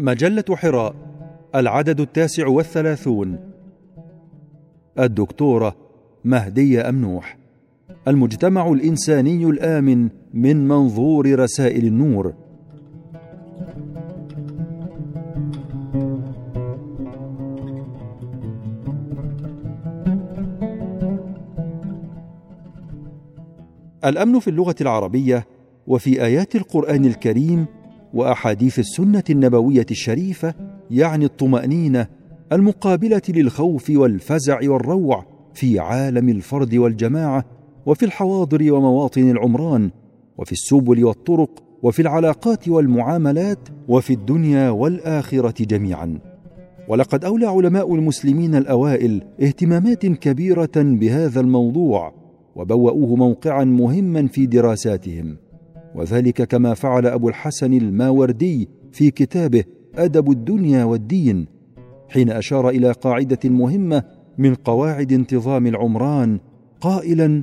مجلة حراء العدد التاسع والثلاثون. الدكتورة مهدية أمنوح المجتمع الإنساني الآمن من منظور رسائل النور. الأمن في اللغة العربية وفي آيات القرآن الكريم وأحاديث السنة النبوية الشريفة يعني الطمأنينة المقابلة للخوف والفزع والروع في عالم الفرد والجماعة وفي الحواضر ومواطن العمران وفي السبل والطرق وفي العلاقات والمعاملات وفي الدنيا والآخرة جميعا. ولقد أولى علماء المسلمين الأوائل اهتمامات كبيرة بهذا الموضوع وبوأوه موقعا مهما في دراساتهم. وذلك كما فعل أبو الحسن الماوردي في كتابه أدب الدنيا والدين حين أشار إلى قاعدة مهمة من قواعد انتظام العمران قائلا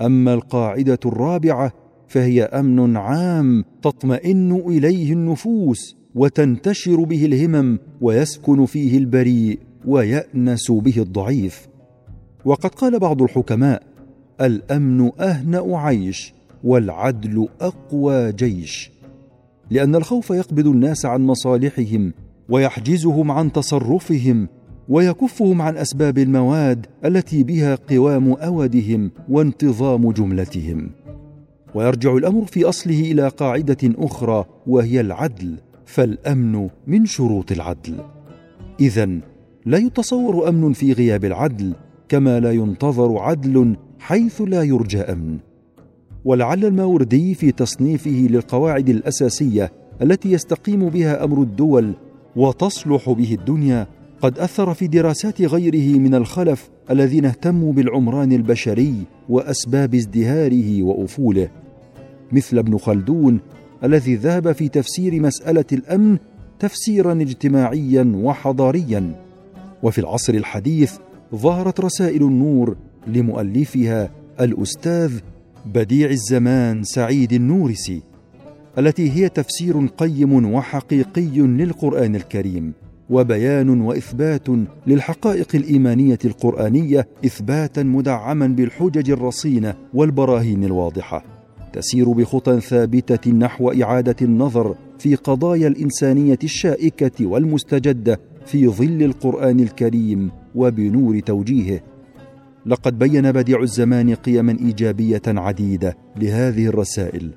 أما القاعدة الرابعة فهي أمن عام تطمئن إليه النفوس وتنتشر به الهمم ويسكن فيه البريء ويأنس به الضعيف. وقد قال بعض الحكماء الأمن أهنأ عيش والعدل أقوى جيش لأن الخوف يقبض الناس عن مصالحهم ويحجزهم عن تصرفهم ويكفهم عن أسباب المواد التي بها قوام أودهم وانتظام جملتهم. ويرجع الأمر في أصله إلى قاعدة أخرى وهي العدل فالأمن من شروط العدل. اذا لا يتصور أمن في غياب العدل كما لا ينتظر عدل حيث لا يرجى أمن. ولعل الماوردي في تصنيفه للقواعد الأساسية التي يستقيم بها أمر الدول وتصلح به الدنيا قد أثر في دراسات غيره من الخلف الذين اهتموا بالعمران البشري وأسباب ازدهاره وأفوله. مثل ابن خلدون الذي ذهب في تفسير مسألة الأمن تفسيرا اجتماعيا وحضاريا. وفي العصر الحديث ظهرت رسائل النور لمؤلفها الأستاذ بديع الزمان سعيد النورسي التي هي تفسير قيم وحقيقي للقرآن الكريم وبيان وإثبات للحقائق الإيمانية القرآنية إثباتا مدعما بالحجج الرصينة والبراهين الواضحة. تسير بخطى ثابتة نحو إعادة النظر في قضايا الإنسانية الشائكة والمستجدة في ظل القرآن الكريم وبنور توجيهه. لقد بين بديع الزمان قيما إيجابية عديدة لهذه الرسائل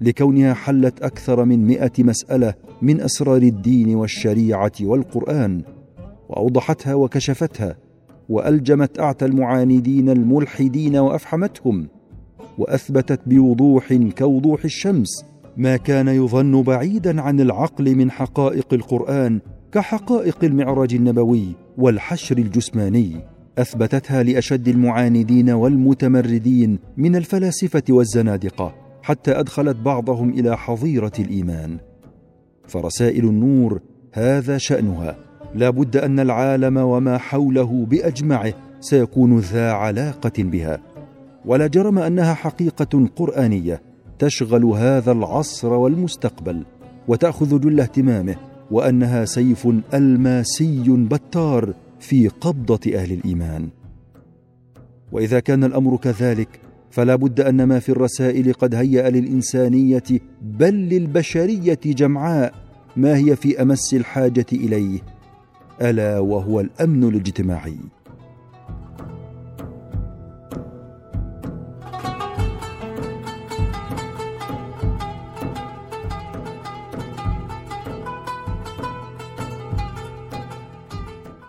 لكونها حلت أكثر من مائه مسألة من أسرار الدين والشريعة والقرآن وأوضحتها وكشفتها وألجمت أعتى المعاندين الملحدين وأفحمتهم وأثبتت بوضوح كوضوح الشمس ما كان يظن بعيدا عن العقل من حقائق القرآن كحقائق المعراج النبوي والحشر الجسماني. أثبتتها لأشد المعاندين والمتمردين من الفلاسفة والزنادقة حتى أدخلت بعضهم إلى حظيرة الإيمان. فرسائل النور هذا شأنها. لا بد أن العالم وما حوله بأجمعه سيكون ذا علاقة بها. ولا جرم أنها حقيقة قرآنية تشغل هذا العصر والمستقبل وتأخذ جل اهتمامه وأنها سيف ألماسي بتار في قبضة أهل الإيمان. وإذا كان الأمر كذلك فلا بد أن ما في الرسائل قد هيأ للإنسانية بل للبشرية جمعاء ما هي في أمس الحاجة إليه ألا وهو الأمن الاجتماعي.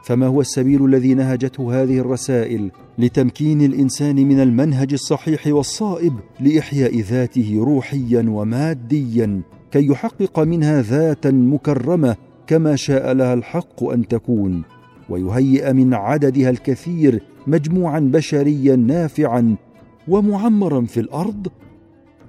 فما هو السبيل الذي نهجته هذه الرسائل لتمكين الإنسان من المنهج الصحيح والصائب لإحياء ذاته روحيا وماديا كي يحقق منها ذاتا مكرمة كما شاء لها الحق أن تكون ويهيئ من عددها الكثير مجموعا بشريا نافعا ومعمرا في الأرض؟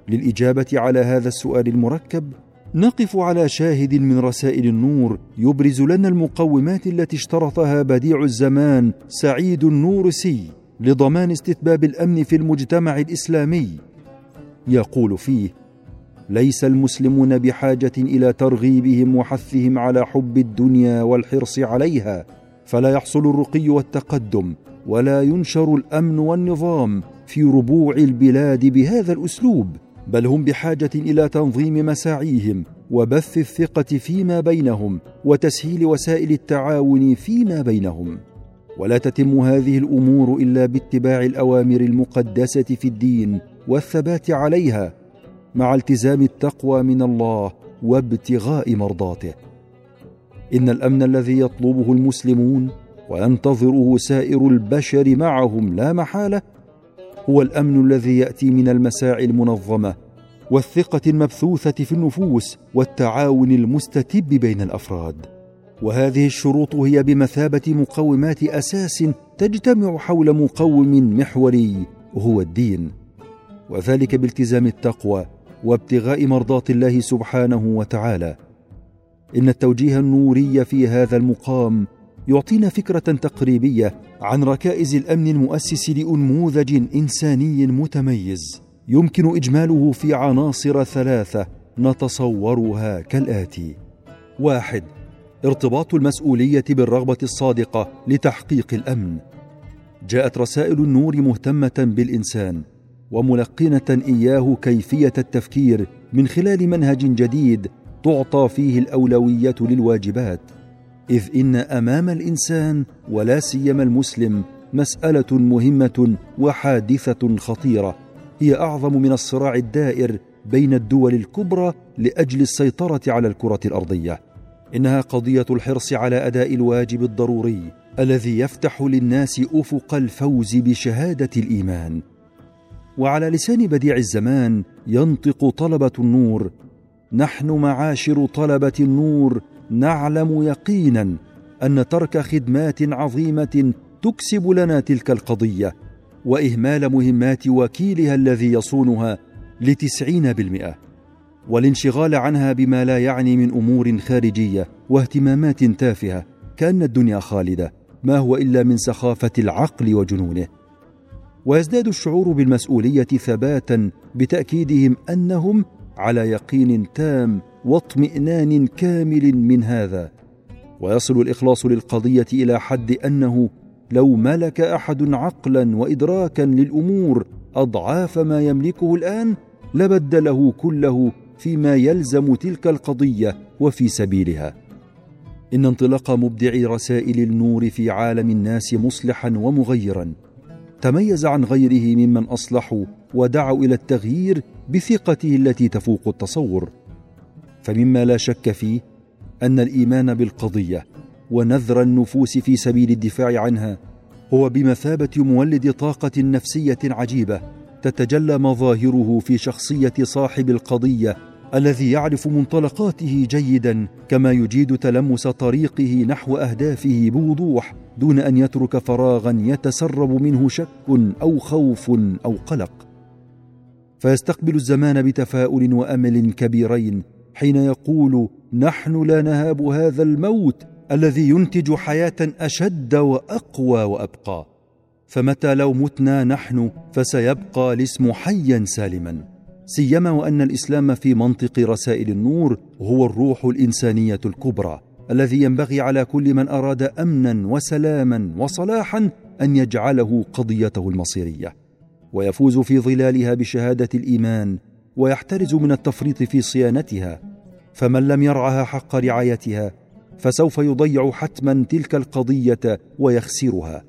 للإجابة على هذا السؤال المركب نقف على شاهد من رسائل النور يبرز لنا المقومات التي اشترطها بديع الزمان سعيد النورسي لضمان استتباب الأمن في المجتمع الإسلامي. يقول فيه ليس المسلمون بحاجة إلى ترغيبهم وحثهم على حب الدنيا والحرص عليها فلا يحصل الرقي والتقدم ولا ينشر الأمن والنظام في ربوع البلاد بهذا الأسلوب. بل هم بحاجة إلى تنظيم مساعيهم وبث الثقة فيما بينهم وتسهيل وسائل التعاون فيما بينهم. ولا تتم هذه الأمور إلا باتباع الأوامر المقدسة في الدين والثبات عليها مع التزام التقوى من الله وابتغاء مرضاته. إن الأمن الذي يطلبه المسلمون وينتظره سائر البشر معهم لا محالة هو الأمن الذي يأتي من المساعي المنظمة والثقة المبثوثة في النفوس والتعاون المستتب بين الأفراد. وهذه الشروط هي بمثابة مقومات أساس تجتمع حول مقوم محوري هو الدين. وذلك بالتزام التقوى وابتغاء مرضات الله سبحانه وتعالى. إن التوجيه النوري في هذا المقام يعطينا فكرة تقريبية عن ركائز الأمن المؤسس لأنموذج إنساني متميز يمكن إجماله في عناصر ثلاثة نتصورها كالآتي. واحد ارتباط المسؤولية بالرغبة الصادقة لتحقيق الأمن. جاءت رسائل النور مهتمة بالإنسان وملقنة إياه كيفية التفكير من خلال منهج جديد تعطى فيه الأولوية للواجبات. إذ إن أمام الإنسان ولا سيما المسلم مسألة مهمة وحادثة خطيرة هي أعظم من الصراع الدائر بين الدول الكبرى لأجل السيطرة على الكرة الأرضية. إنها قضية الحرص على أداء الواجب الضروري الذي يفتح للناس أفق الفوز بشهادة الإيمان. وعلى لسان بديع الزمان ينطق طلبة النور نحن معاشر طلبة النور نعلم يقينا أن ترك خدمات عظيمة تكسب لنا تلك القضية وإهمال مهمات وكيلها الذي يصونها لتسعين بالمئة. والانشغال عنها بما لا يعني من أمور خارجية واهتمامات تافهة كأن الدنيا خالدة ما هو إلا من سخافة العقل وجنونه. ويزداد الشعور بالمسؤولية ثباتا بتأكيدهم أنهم على يقين تام واطمئنان كامل من هذا. ويصل الإخلاص للقضية إلى حد أنه لو ملك أحد عقلا وادراكا للأمور أضعاف ما يملكه الآن لبدله كله فيما يلزم تلك القضية وفي سبيلها. إن انطلاق مبدع رسائل النور في عالم الناس مصلحا ومغيرا. تميز عن غيره ممن أصلحوا ودعوا إلى التغيير بثقته التي تفوق التصور. فمما لا شك فيه أن الإيمان بالقضية ونذر النفوس في سبيل الدفاع عنها هو بمثابة مولد طاقة نفسية عجيبة تتجلى مظاهره في شخصية صاحب القضية الذي يعرف منطلقاته جيدا كما يجيد تلمس طريقه نحو أهدافه بوضوح دون أن يترك فراغا يتسرب منه شك أو خوف أو قلق. فيستقبل الزمان بتفاؤل وأمل كبيرين حين يقول نحن لا نهاب هذا الموت الذي ينتج حياة أشد وأقوى وأبقى. فمتى لو متنا نحن فسيبقى الاسم حيا سالما. سيما وأن الإسلام في منطق رسائل النور هو الروح الإنسانية الكبرى الذي ينبغي على كل من أراد امنا وسلاما وصلاحا أن يجعله قضيته المصيرية. ويفوز في ظلالها بشهادة الإيمان ويحترز من التفريط في صيانتها فمن لم يرعها حق رعايتها فسوف يضيع حتما تلك القضية ويخسرها.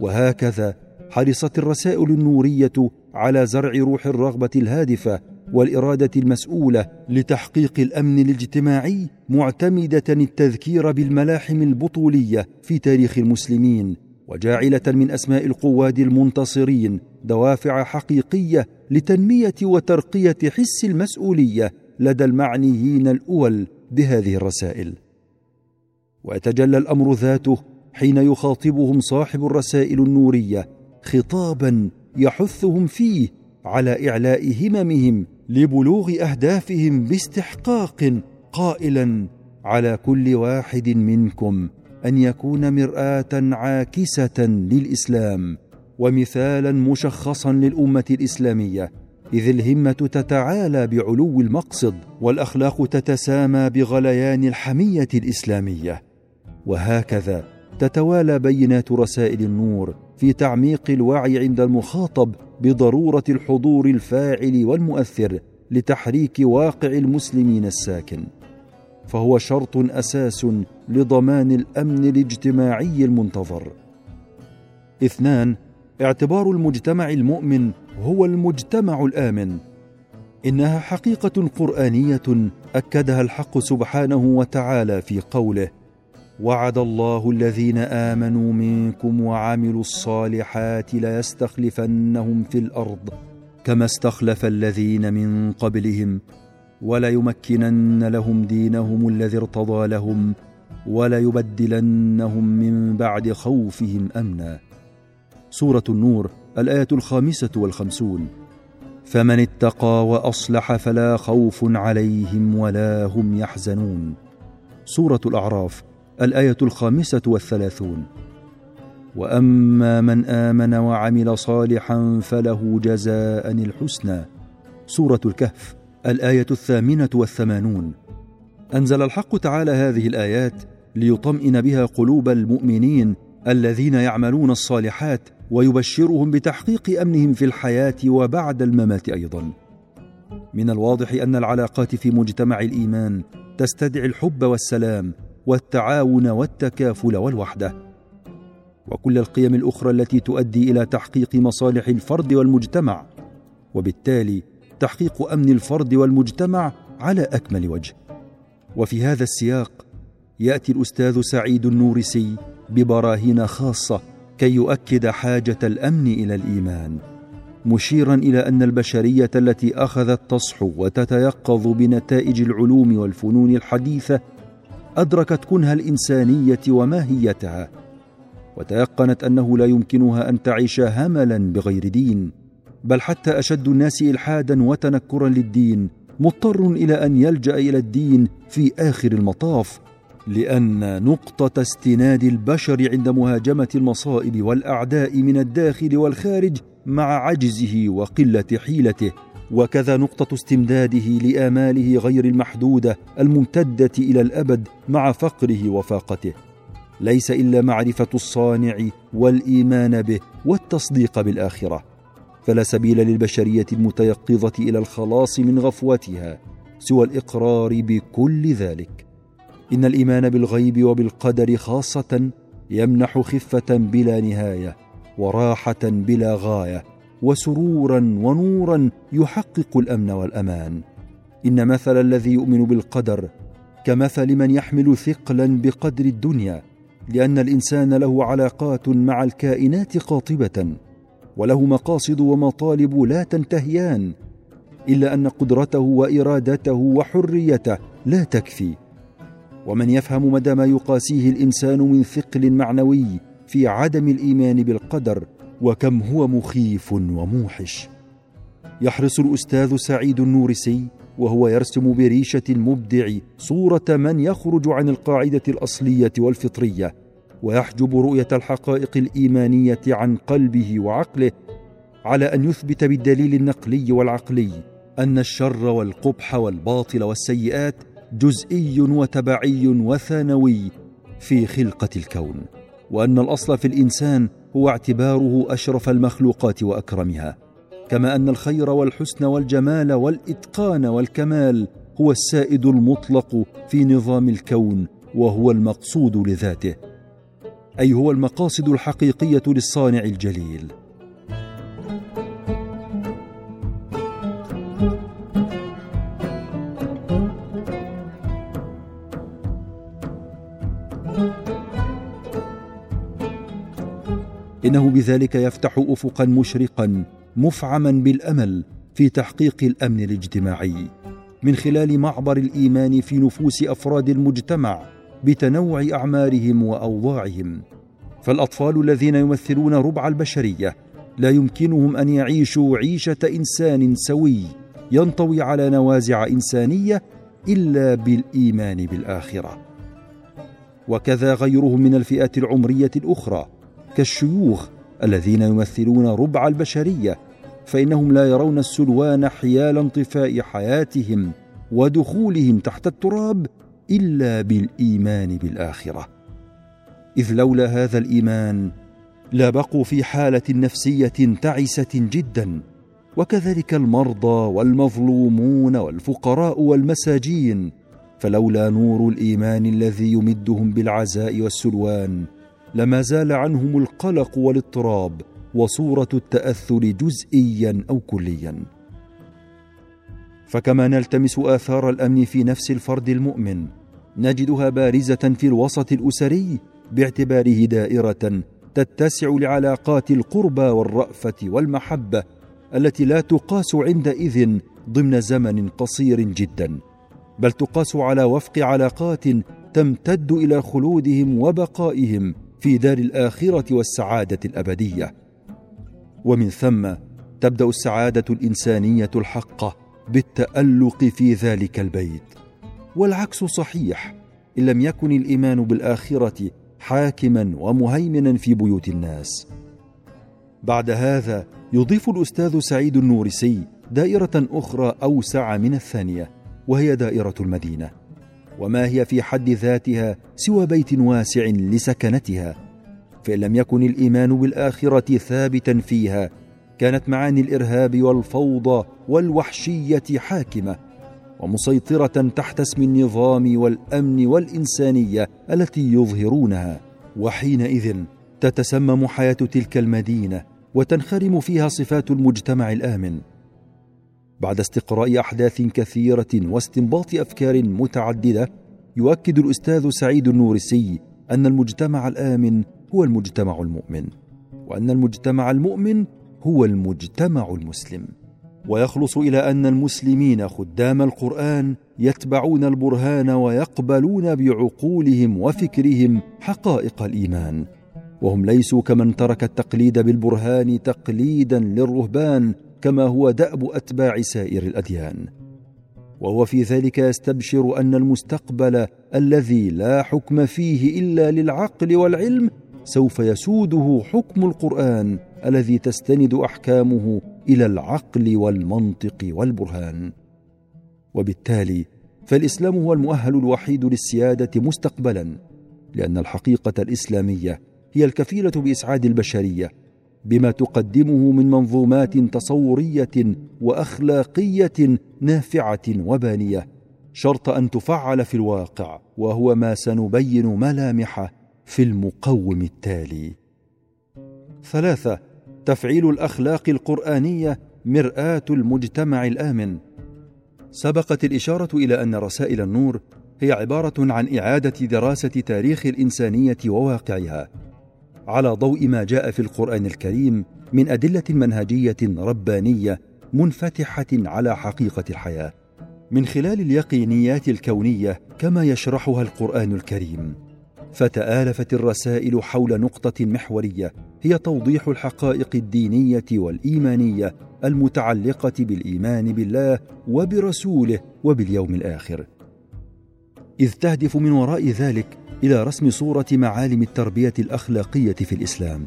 وهكذا حرصت الرسائل النورية على زرع روح الرغبة الهادفة والإرادة المسؤولة لتحقيق الأمن الاجتماعي معتمدة التذكير بالملاحم البطولية في تاريخ المسلمين وجاعلة من أسماء القواد المنتصرين دوافع حقيقية لتنمية وترقية حس المسؤولية لدى المعنيين الأول بهذه الرسائل. ويتجلى الأمر ذاته حين يخاطبهم صاحب الرسائل النورية خطابا يحثهم فيه على إعلاء هممهم لبلوغ أهدافهم باستحقاق قائلا على كل واحد منكم أن يكون مرآة عاكسة للإسلام ومثالا مشخصا للأمة الإسلامية إذ الهمة تتعالى بعلو المقصد والأخلاق تتسامى بغليان الحمية الإسلامية. وهكذا تتوالى بينات رسائل النور في تعميق الوعي عند المخاطب بضرورة الحضور الفاعل والمؤثر لتحريك واقع المسلمين الساكن. فهو شرط أساس لضمان الأمن الاجتماعي المنتظر. اثنان اعتبار المجتمع المؤمن هو المجتمع الآمن. إنها حقيقة قرآنية أكدها الحق سبحانه وتعالى في قوله وعد الله الذين آمنوا منكم وعملوا الصالحات ليستخلفنهم في الأرض كما استخلف الذين من قبلهم وليمكنن لهم دينهم الذي ارتضى لهم وليبدلنهم من بعد خوفهم أمنا. سورة النور الآية الخامسة والخمسون. فمن اتقى وأصلح فلا خوف عليهم ولا هم يحزنون. سورة الأعراف الآية الخامسة والثلاثون. وأما من آمن وعمل صالحا فله جزاء الحسنى. سورة الكهف الآية الثامنة والثمانون. أنزل الحق تعالى هذه الآيات ليطمئن بها قلوب المؤمنين الذين يعملون الصالحات ويبشرهم بتحقيق أمنهم في الحياة وبعد الممات أيضا. من الواضح أن العلاقات في مجتمع الإيمان تستدعي الحب والسلام والتعاون والتكافل والوحدة. وكل القيم الأخرى التي تؤدي إلى تحقيق مصالح الفرد والمجتمع وبالتالي تحقيق أمن الفرد والمجتمع على أكمل وجه. وفي هذا السياق يأتي الأستاذ سعيد النورسي ببراهين خاصة كي يؤكد حاجة الأمن إلى الإيمان مشيرا إلى أن البشرية التي أخذت تصحو وتتيقظ بنتائج العلوم والفنون الحديثة أدركت كنه الإنسانية وماهيتها وتيقنت أنه لا يمكنها أن تعيش هملا بغير دين بل حتى أشد الناس الحادا وتنكرا للدين مضطر إلى أن يلجأ إلى الدين في آخر المطاف لأن نقطة استناد البشر عند مهاجمة المصائب والأعداء من الداخل والخارج مع عجزه وقلة حيلته. وكذا نقطة استمداده لآماله غير المحدودة الممتدة إلى الأبد مع فقره وفاقته. ليس إلا معرفة الصانع والإيمان به والتصديق بالآخرة. فلا سبيل للبشرية المتيقظة إلى الخلاص من غفوتها سوى الإقرار بكل ذلك. إن الإيمان بالغيب وبالقدر خاصة يمنح خفة بلا نهاية وراحة بلا غاية وسرورا ونورا يحقق الأمن والأمان. إن مثل الذي يؤمن بالقدر كمثل من يحمل ثقلا بقدر الدنيا لأن الإنسان له علاقات مع الكائنات قاطبة وله مقاصد ومطالب لا تنتهيان إلا أن قدرته وإرادته وحريته لا تكفي. ومن يفهم مدى ما يقاسيه الإنسان من ثقل معنوي في عدم الإيمان بالقدر وكم هو مخيف وموحش. يحرص الأستاذ سعيد النورسي وهو يرسم بريشة المبدع صورة من يخرج عن القاعدة الأصلية والفطرية ويحجب رؤية الحقائق الإيمانية عن قلبه وعقله على أن يثبت بالدليل النقلي والعقلي أن الشر والقبح والباطل والسيئات جزئي وتبعي وثانوي في خلقة الكون وأن الأصل في الإنسان هو اعتباره أشرف المخلوقات وأكرمها. كما أن الخير والحسن والجمال والإتقان والكمال هو السائد المطلق في نظام الكون وهو المقصود لذاته أي هو المقاصد الحقيقية للصانع الجليل. إنه بذلك يفتح افقا مشرقا مفعما بالأمل في تحقيق الأمن الاجتماعي. من خلال معبر الإيمان في نفوس أفراد المجتمع بتنوع أعمارهم وأوضاعهم. فالأطفال الذين يمثلون ربع البشرية لا يمكنهم أن يعيشوا عيشة إنسان سوي ينطوي على نوازع إنسانية إلا بالإيمان بالآخرة. وكذا غيرهم من الفئات العمرية الأخرى كالشيوخ الذين يمثلون ربع البشرية فإنهم لا يرون السلوان حيال انطفاء حياتهم ودخولهم تحت التراب إلا بالإيمان بالآخرة. إذ لولا هذا الإيمان لبقوا في حالة نفسية تعسة جدا وكذلك المرضى والمظلومون والفقراء والمساجين فلولا نور الإيمان الذي يمدهم بالعزاء والسلوان لما زال عنهم القلق والاضطراب وصورة التأثر جزئيا أو كليا. فكما نلتمس آثار الأمن في نفس الفرد المؤمن نجدها بارزة في الوسط الأسري باعتباره دائرة تتسع لعلاقات القربى والرأفة والمحبة التي لا تقاس عندئذ ضمن زمن قصير جدا بل تقاس على وفق علاقات تمتد إلى خلودهم وبقائهم في دار الآخرة والسعادة الأبدية. ومن ثم تبدأ السعادة الإنسانية الحقة بالتألق في ذلك البيت. والعكس صحيح إن لم يكن الإيمان بالآخرة حاكما ومهيمنا في بيوت الناس. بعد هذا يضيف الأستاذ سعيد النورسي دائرة أخرى أوسع من الثانية وهي دائرة المدينة. وما هي في حد ذاتها سوى بيت واسع لسكنتها فإن لم يكن الإيمان بالآخرة ثابتا فيها كانت معاني الإرهاب والفوضى والوحشية حاكمة ومسيطرة تحت اسم النظام والأمن والإنسانية التي يظهرونها. وحينئذ تتسمم حياة تلك المدينة وتنخرم فيها صفات المجتمع الآمن. بعد استقراء أحداث كثيرة واستنباط أفكار متعددة يؤكد الأستاذ سعيد النورسي أن المجتمع الآمن هو المجتمع المؤمن وأن المجتمع المؤمن هو المجتمع المسلم. ويخلص إلى أن المسلمين خدام القرآن يتبعون البرهان ويقبلون بعقولهم وفكرهم حقائق الإيمان. وهم ليسوا كمن ترك التقليد بالبرهان تقليدا للرهبان كما هو دأب أتباع سائر الأديان. وهو في ذلك يستبشر أن المستقبل الذي لا حكم فيه إلا للعقل والعلم سوف يسوده حكم القرآن الذي تستند أحكامه إلى العقل والمنطق والبرهان. وبالتالي فالإسلام هو المؤهل الوحيد للسيادة مستقبلا لأن الحقيقة الإسلامية هي الكفيلة بإسعاد البشرية بما تقدمه من منظومات تصورية وأخلاقية نافعة وبانية شرط أن تفعل في الواقع وهو ما سنبين ملامحه في المقوم التالي. ثلاثة تفعيل الأخلاق القرآنية مرآة المجتمع الآمن. سبقت الإشارة إلى أن رسائل النور هي عبارة عن إعادة دراسة تاريخ الإنسانية وواقعها. على ضوء ما جاء في القرآن الكريم من أدلة منهجية ربانية منفتحة على حقيقة الحياة. من خلال اليقينيات الكونية كما يشرحها القرآن الكريم فتآلفت الرسائل حول نقطة محورية هي توضيح الحقائق الدينية والإيمانية المتعلقة بالإيمان بالله وبرسوله وباليوم الآخر. إذ تهدف من وراء ذلك إلى رسم صورة معالم التربية الأخلاقية في الإسلام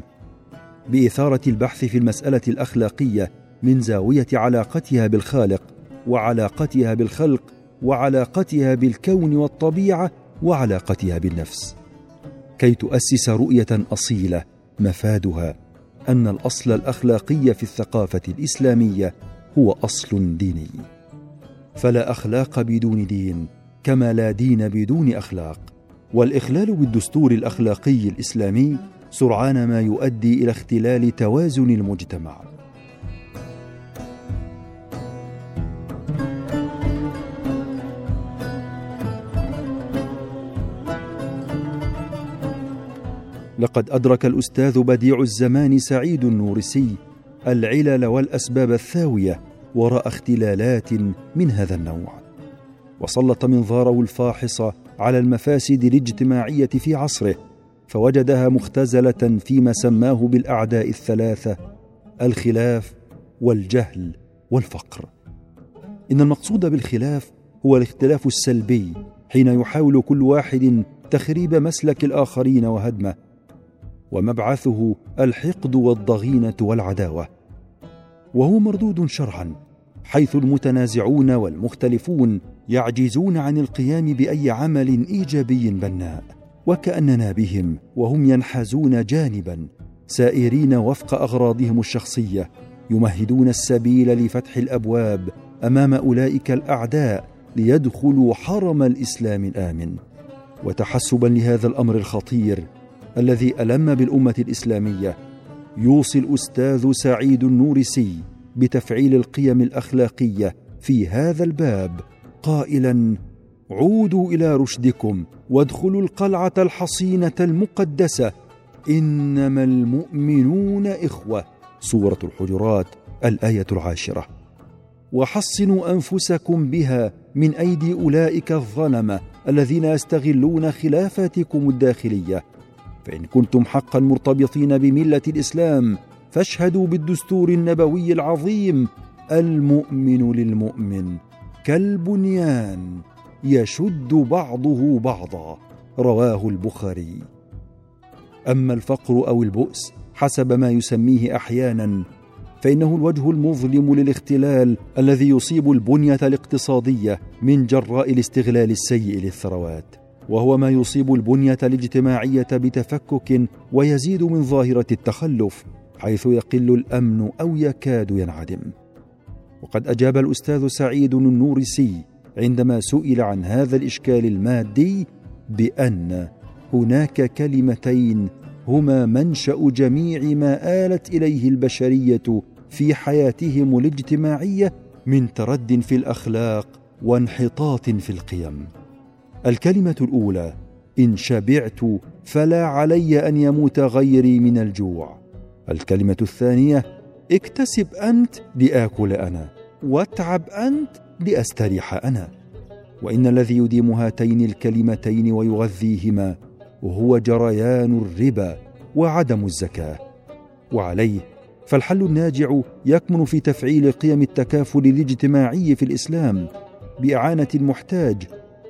بإثارة البحث في المسألة الأخلاقية من زاوية علاقتها بالخالق وعلاقتها بالخلق وعلاقتها بالكون والطبيعة وعلاقتها بالنفس. كي تؤسس رؤية أصيلة مفادها أن الأصل الأخلاقي في الثقافة الإسلامية هو أصل ديني. فلا أخلاق بدون دين كما لا دين بدون أخلاق. والإخلال بالدستور الأخلاقي الإسلامي سرعان ما يؤدي إلى اختلال توازن المجتمع. لقد أدرك الأستاذ بديع الزمان سعيد النورسي العلل والأسباب الثاوية وراء اختلالات من هذا النوع. وسلط منظاره الفاحص على المفاسد الاجتماعية في عصره فوجدها مختزلة فيما سماه بالأعداء الثلاثة الخلاف والجهل والفقر. إن المقصود بالخلاف هو الاختلاف السلبي حين يحاول كل واحد تخريب مسلك الآخرين وهدمه ومبعثه الحقد والضغينة والعداوة. وهو مردود شرعا حيث المتنازعون والمختلفون يعجزون عن القيام بأي عمل إيجابي بناء وكأننا بهم وهم ينحازون جانبا سائرين وفق أغراضهم الشخصية يمهدون السبيل لفتح الأبواب أمام أولئك الأعداء ليدخلوا حرم الإسلام الآمن. وتحسبا لهذا الأمر الخطير الذي ألم بالأمة الإسلامية يوصي الأستاذ سعيد النورسي بتفعيل القيم الأخلاقية في هذا الباب قائلا عودوا إلى رشدكم وادخلوا القلعة الحصينة المقدسة. إنما المؤمنون إخوة. سورة الحجرات الآية العاشرة. وحصنوا أنفسكم بها من أيدي أولئك الظلمة الذين يستغلون خلافاتكم الداخلية. فإن كنتم حقا مرتبطين بملة الإسلام فاشهدوا بالدستور النبوي العظيم المؤمن للمؤمن. كالبنيان يشد بعضه بعضا رواه البخاري. أما الفقر أو البؤس حسب ما يسميه أحيانا فإنه الوجه المظلم للاختلال الذي يصيب البنية الاقتصادية من جراء الاستغلال السيء للثروات وهو ما يصيب البنية الاجتماعية بتفكك ويزيد من ظاهرة التخلف حيث يقل الأمن أو يكاد ينعدم. وقد أجاب الأستاذ سعيد النورسي عندما سئل عن هذا الإشكال المادي بأن هناك كلمتين هما منشأ جميع ما آلت إليه البشرية في حياتهم الاجتماعية من ترد في الأخلاق وانحطاط في القيم. الكلمة الأولى إن شبعت فلا علي أن يموت غيري من الجوع. الكلمة الثانية اكتسب أنت لآكل أنا واتعب أنت لأستريح أنا. وإن الذي يديم هاتين الكلمتين ويغذيهما هو جريان الربا وعدم الزكاة. وعليه فالحل الناجع يكمن في تفعيل قيم التكافل الاجتماعي في الإسلام بإعانة المحتاج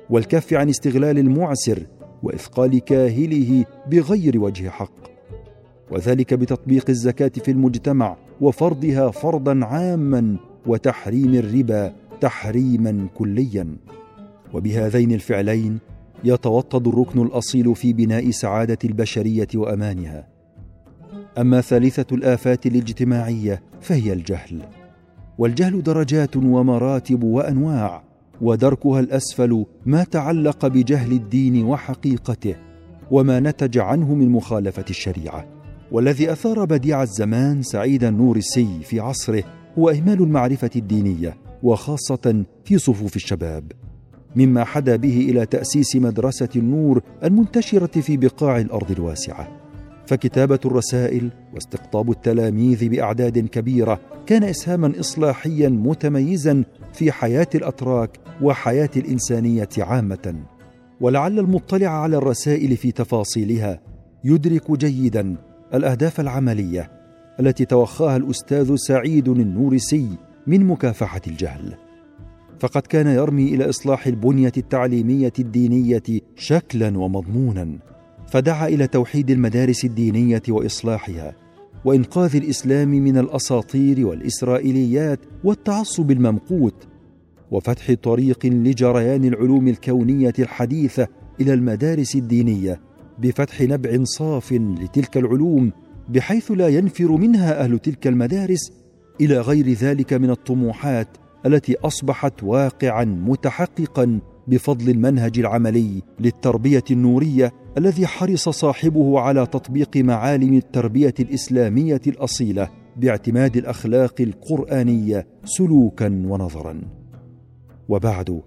والكف عن استغلال المعسر وإثقال كاهله بغير وجه حق. وذلك بتطبيق الزكاة في المجتمع وفرضها فرضا عاما وتحريم الربا تحريما كليا. وبهذين الفعلين يتوطد الركن الأصيل في بناء سعادة البشرية وأمانها. أما ثالثة الآفات الاجتماعية فهي الجهل. والجهل درجات ومراتب وأنواع ودركها الأسفل ما تعلق بجهل الدين وحقيقته وما نتج عنه من مخالفة الشريعة. والذي أثار بديع الزمان سعيد النورسي في عصره هو إهمال المعرفة الدينية وخاصة في صفوف الشباب. مما حدا به إلى تأسيس مدرسة النور المنتشرة في بقاع الأرض الواسعة. فكتابة الرسائل واستقطاب التلاميذ بأعداد كبيرة كان إسهاما إصلاحيا متميزا في حياة الأتراك وحياة الإنسانية عامة. ولعل المطلع على الرسائل في تفاصيلها يدرك جيدا الأهداف العملية التي توخاها الأستاذ سعيد النورسي من مكافحة الجهل. فقد كان يرمي إلى إصلاح البنية التعليمية الدينية شكلا ومضمونا فدعا إلى توحيد المدارس الدينية وإصلاحها وإنقاذ الإسلام من الأساطير والإسرائيليات والتعصب الممقوت وفتح طريق لجريان العلوم الكونية الحديثة إلى المدارس الدينية بفتح نبع صاف لتلك العلوم بحيث لا ينفر منها أهل تلك المدارس إلى غير ذلك من الطموحات التي أصبحت واقعا متحققا بفضل المنهج العملي للتربية النورية الذي حرص صاحبه على تطبيق معالم التربية الإسلامية الأصيلة باعتماد الأخلاق القرآنية سلوكا ونظرا. وبعد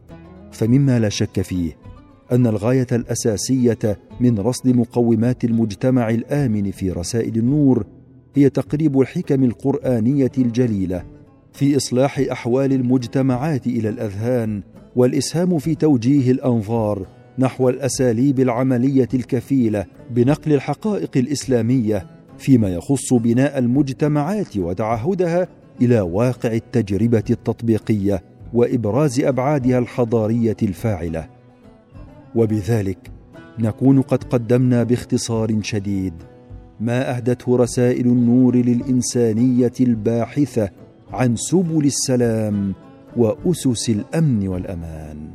فمما لا شك فيه أن الغاية الأساسية من رصد مقومات المجتمع الآمن في رسائل النور هي تقريب الحكم القرآنية الجليلة في إصلاح أحوال المجتمعات إلى الأذهان والإسهام في توجيه الأنظار نحو الأساليب العملية الكفيلة بنقل الحقائق الإسلامية فيما يخص بناء المجتمعات وتعهدها إلى واقع التجربة التطبيقية وإبراز أبعادها الحضارية الفاعلة. وبذلك نكون قد قدمنا باختصار شديد ما أهدته رسائل النور للإنسانية الباحثة عن سبل السلام وأسس الأمن والأمان.